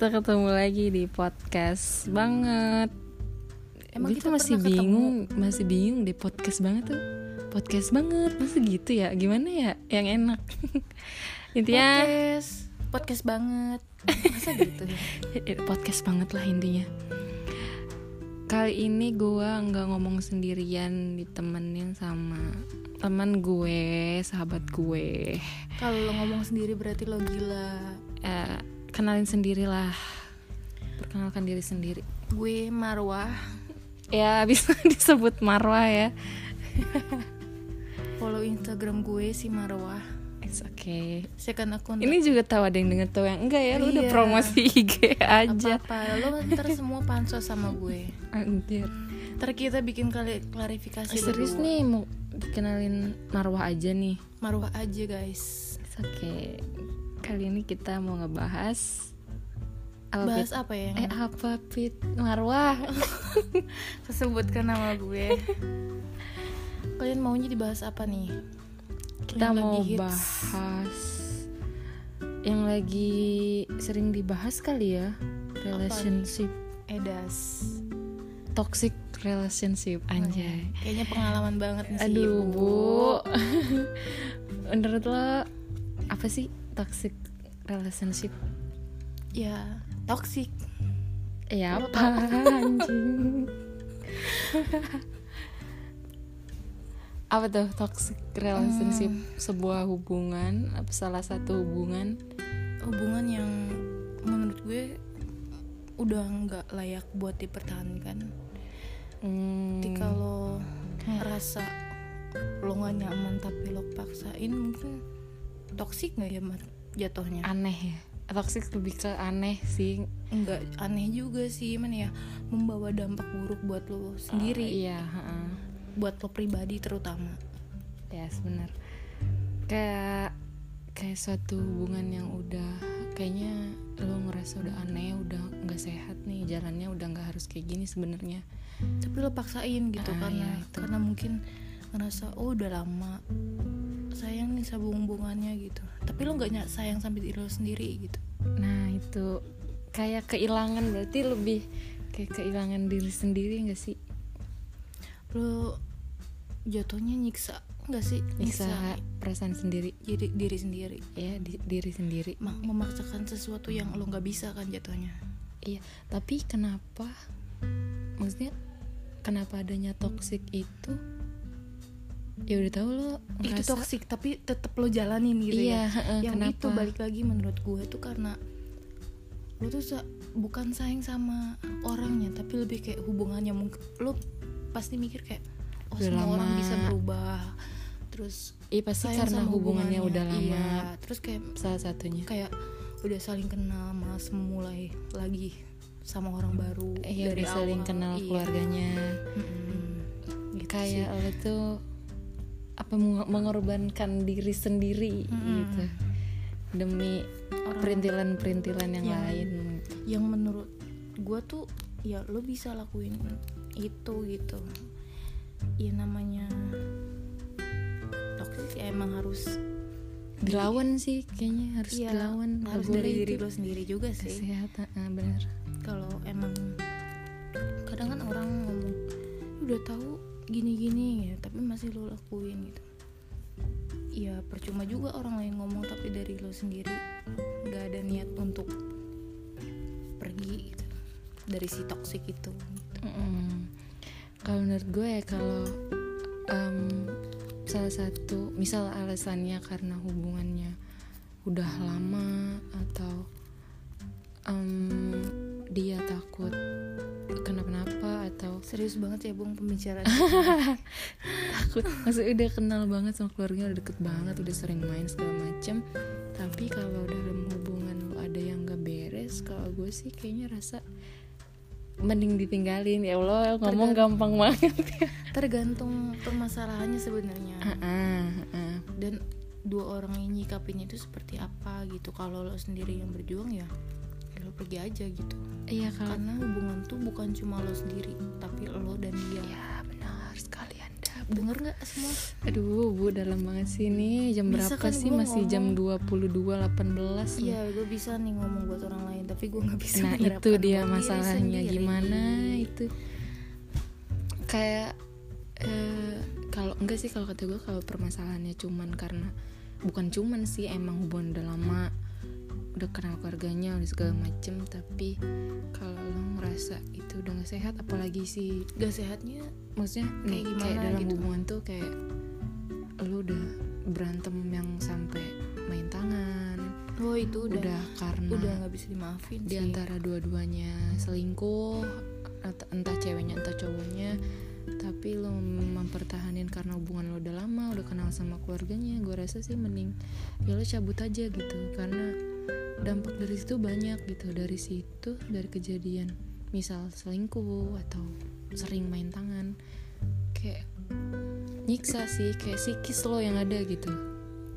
kita ketemu lagi di podcast banget. Emang Gue kita tuh masih pernah ketemu? bingung, masih bingung di podcast banget tuh. Podcast banget, masa gitu ya? Gimana ya? Yang enak. Intinya podcast podcast banget masa gitu ya eh, podcast banget lah intinya. Kali ini gue nggak ngomong sendirian, ditemenin sama teman gue, sahabat gue. kalau lo ngomong sendiri berarti lo gila Eh, kenalin sendirilah. Perkenalkan diri sendiri. gue Marwah Ya bisa disebut Marwah ya. follow Instagram gue si Marwah It's okay. second akun Ini juga tahu ada yang denger tahu yang enggak ya. Lu udah Iya. promosi IG aja. apa lo ntar semua pansos sama gue Anjir. ntar kita bikin kali klarifikasi Eh, serius berdua. nih mau dikenalin Marwah aja nih. Marwah aja guys It's okay. Kali ini kita mau ngebahas apa bahas Pit? apa ya? Eh apa Pit? Marwah. Sebutkan nama gue. Kalian maunya dibahas apa nih? Kita Yang mau bahas yang lagi sering dibahas kali ya relationship. edas. Toxic relationship anjay. kayaknya pengalaman banget nih si aduh bu. Menurut lo apa sih toxic relationship? Ya toxic. Ya apa? anjing? Apa tuh toxic relationship? Sebuah hubungan apa salah satu hubungan? Hubungan yang menurut gue udah nggak layak buat dipertahankan. Hmm, ketika lo ngerasa lo nggak nyaman tapi lo paksain mungkin toksik nggak ya Mar? Jatuhnya? Aneh ya. Toxic lebih ke aneh sih. Nggak aneh juga sih mana ya. Membawa dampak buruk buat lo sendiri. iya heeh. buat lo pribadi terutama. Ya sebenar kayak kayak suatu hubungan yang udah kayaknya lo ngerasa udah aneh udah nggak sehat nih. Jalannya udah nggak harus kayak gini sebenarnya. Tapi lo paksain gitu Ah, karena itu. karena mungkin ngerasa oh udah lama sayang nih sabung hubungannya gitu. Tapi lo nggak sayang sampai diri lo sendiri gitu. Nah itu. Kayak kehilangan berarti lebih kayak kehilangan diri sendiri nggak sih? Lo jatuhnya nyiksa nggak sih? Bisa perasaan sendiri. Diri diri sendiri. Ya di- diri sendiri. Ma- memaksakan sesuatu yang lo nggak bisa kan jatuhnya. Iya tapi kenapa? Maksudnya kenapa adanya toxic itu ya udah tahu lo itu ngerasa- toksik tapi tetap lo jalanin gitu iya ya heeh, yang kenapa? itu balik lagi menurut gue tuh karena lo tuh sa- bukan sayang sama orangnya tapi lebih kayak hubungannya mungkin lo pasti mikir kayak oh Udah semua orang lama. bisa berubah. Terus Iya pasti karena sama hubungannya udah lama. Iya terus kayak salah satunya. kayak udah saling kenal malas memulai lagi sama orang baru Iya udah saling kenal Iya. keluarganya. Mm-mm. Gitu kayak sih. lo tuh apa meng- mengorbankan diri sendiri Mm-mm. gitu. Demi perintilan-perintilan yang Iya. lain. yang menurut gue tuh ya lo bisa lakuin itu gitu. Ya namanya toxic ya emang harus dilawan sih kayaknya harus ya, dilawan. harus dari diri lo sendiri juga sih. Kesehatan ah, bener kalau emang kadang kan orang ngomong udah tahu gini-gini ya tapi masih lo lakuin gitu ya percuma juga orang lain ngomong tapi dari lo sendiri nggak ada niat untuk pergi gitu dari si toxic itu Mm-mm. kalau menurut gue ya kalau em, salah satu misal alasannya karena hubungannya udah lama atau em, dia takut kenapa-napa atau serius banget ya bung pembicaraan. Takut maksudnya udah kenal banget sama keluarga udah deket banget udah sering main segala macem. Tapi kalau dalam hubungan lo ada yang gak beres kalau gue sih kayaknya rasa mending ditinggalin. Ya Allah ngomong gampang banget. Ya tergantung permasalahannya sebenarnya. Ah, ah, ah. dan dua orang yang nyikapinnya itu seperti apa gitu. Kalau lo sendiri yang berjuang ya ya lo pergi aja gitu. Iya kalau karena hubungan tuh bukan cuma lo sendiri tapi lo dan dia. Ya benar sekali anda. Denger nggak semua? Aduh bu dalam banget sih ini. Jam Bisa berapa kan sih? masih jam ngomong. 22.18 iya gue bisa nih ngomong buat orang lain tapi gue nggak bisa nah itu dia masalahnya. sendiri. gimana itu? Kayak eh, kalau enggak sih kalau kata gue kalau permasalahannya cuman karena bukan cuman sih emang hubungan udah lama udah kenal keluarganya udah segala macem tapi kalau lo ngerasa itu udah gak sehat apalagi sih gak sehatnya maksudnya nih gimana kayak dalam gitu? hubungan tuh kayak lo udah berantem yang sampai main tangan. Oh itu udah udah, karena udah nggak bisa dimaafin di sih. antara dua-duanya selingkuh ent- entah ceweknya entah cowoknya tapi lo mempertahanin karena hubungan lo udah lama udah kenal sama keluarganya gue rasa sih mending ya lo cabut aja gitu. Karena dampak dari situ banyak gitu. Dari situ dari kejadian misal selingkuh atau sering main tangan kayak nyiksa sih kayak psikis lo yang ada gitu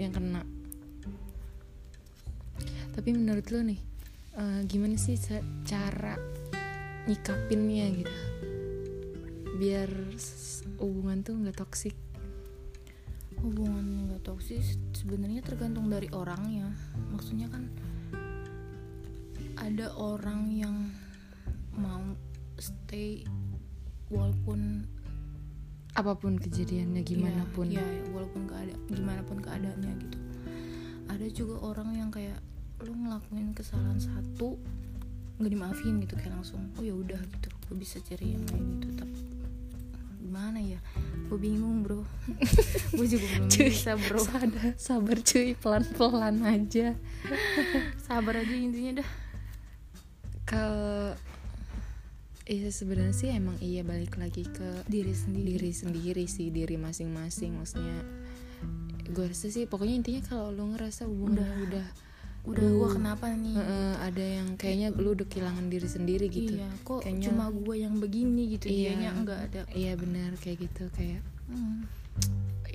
yang kena. Tapi menurut lo nih eh, gimana sih ca- cara nyikapinnya gitu? Biar hubungan tuh nggak toksik. Hubungan nggak toksis sebenarnya tergantung dari orangnya. Maksudnya kan ada orang yang mau stay walaupun apa pun kejadiannya gimana ya, pun ya walaupun keada gimana pun keadaannya gitu. Ada juga orang yang kayak lu ngelakuin kesalahan satu nggak dimaafin gitu kayak langsung oh ya udah gitu. Gue bisa cari yang lain gitu tapi gimana ya? Gue bingung bro. Gue juga belum Cuy, bisa bro. sabar sabar cuy pelan pelan aja. Sabar aja intinya dah kalau Iya sebenarnya sih emang iya balik lagi ke diri sendiri diri sendiri sih diri masing-masing maksudnya gue rasa sih pokoknya intinya kalau lo ngerasa hubungan Udah. lo udah udah gue kenapa nih Heeh, ada yang kayaknya lu udah kehilangan diri sendiri gitu iya kok Kayaknya- cuma gue yang begini gitu Iya. dianya enggak ada iya benar kayak gitu kayak Hmm.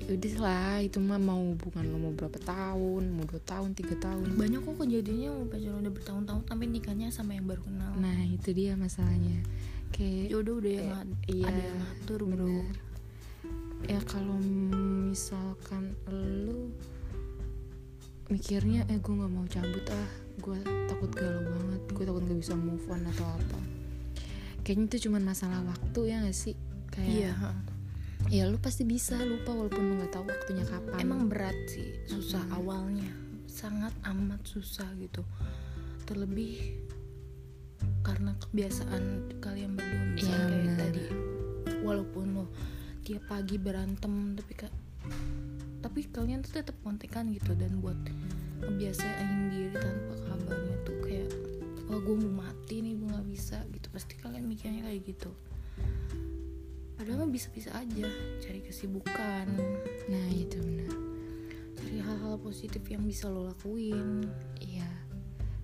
Udah lah itu mah mau hubungan lo mau berapa tahun mau dua tahun tiga tahun. Banyak kok kejadiannya mau pacaran udah bertahun-tahun tapi nikahnya sama yang baru kenal. Nah itu dia masalahnya. Kayak jodoh udah yang Eh, iya, ada yang ngatur bro. bener. ya kalau misalkan lu mikirnya eh gue nggak mau cabut ah gue takut galau banget gue takut nggak bisa move on atau apa. Kayaknya itu cuma masalah waktu ya gak sih? Kayak iya ya lu pasti bisa lupa walaupun lu nggak tahu waktunya kapan. Emang berat sih susah Mm-mm. awalnya. Sangat amat susah gitu. Terlebih karena kebiasaan kalian berdua misalnya Iya, kayak tadi. Walaupun lo tiap pagi berantem tapi kak tapi kalian tuh tetap kontekan gitu. Dan buat ngebiasain diri tanpa kabarnya tuh kayak wah gue mau mati nih gue nggak bisa gitu. Pasti kalian mikirnya kayak gitu padahal bisa-bisa aja cari kesibukan. Nah itu benar. Cari hal-hal positif yang bisa lo lakuin. Iya.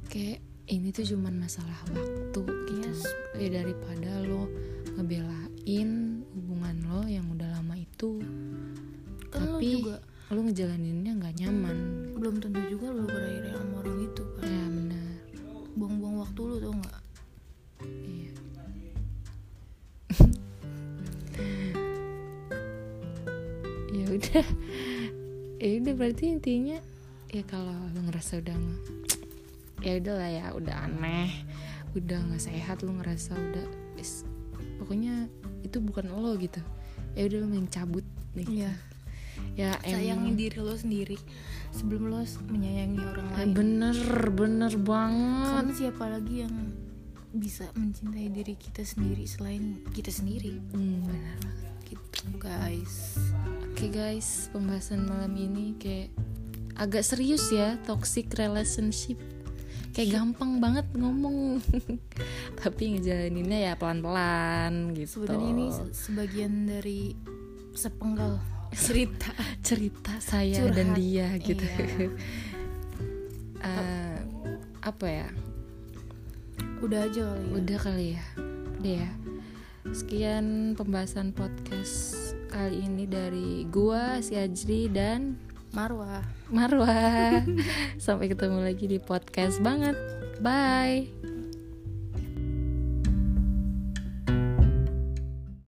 Kayak ini tuh cuman masalah waktu gitu. Yes. ya daripada lo ngebelain hubungan lo yang udah lama itu. Kan lo tapi juga lo ngejalaninnya nggak nyaman. Belum tentu juga lo berakhir sama orang itu kan? Ya benar. Buang-buang waktu lo tau nggak udah. Ya udah berarti intinya ya kalau lo ngerasa udah ya udah lah ya udah aneh udah nggak sehat lo ngerasa udah is- pokoknya itu bukan lo gitu. Ya udah lo main cabut nih. Iya. ya sayangi emang. diri lo sendiri sebelum lo menyayangi orang Eh, lain. bener bener banget. Karena siapa lagi yang bisa mencintai diri kita sendiri selain kita sendiri? Hmm, bener banget. Gitu guys Oke guys, pembahasan malam ini kayak agak serius ya, toxic relationship. Kayak gampang banget ngomong. Tapi ngejalaninnya ya pelan-pelan gitu. sebenarnya ini se- sebagian dari sepenggal cerita cerita saya dan Curhat. dia gitu. Iya. Eh, apa ya? udah aja kali ya Udah kali ya. Udah ya. Sekian pembahasan podcast kali ini dari gua, si Ajri dan Marwah Marwa. Sampai ketemu lagi di podcast banget. Bye.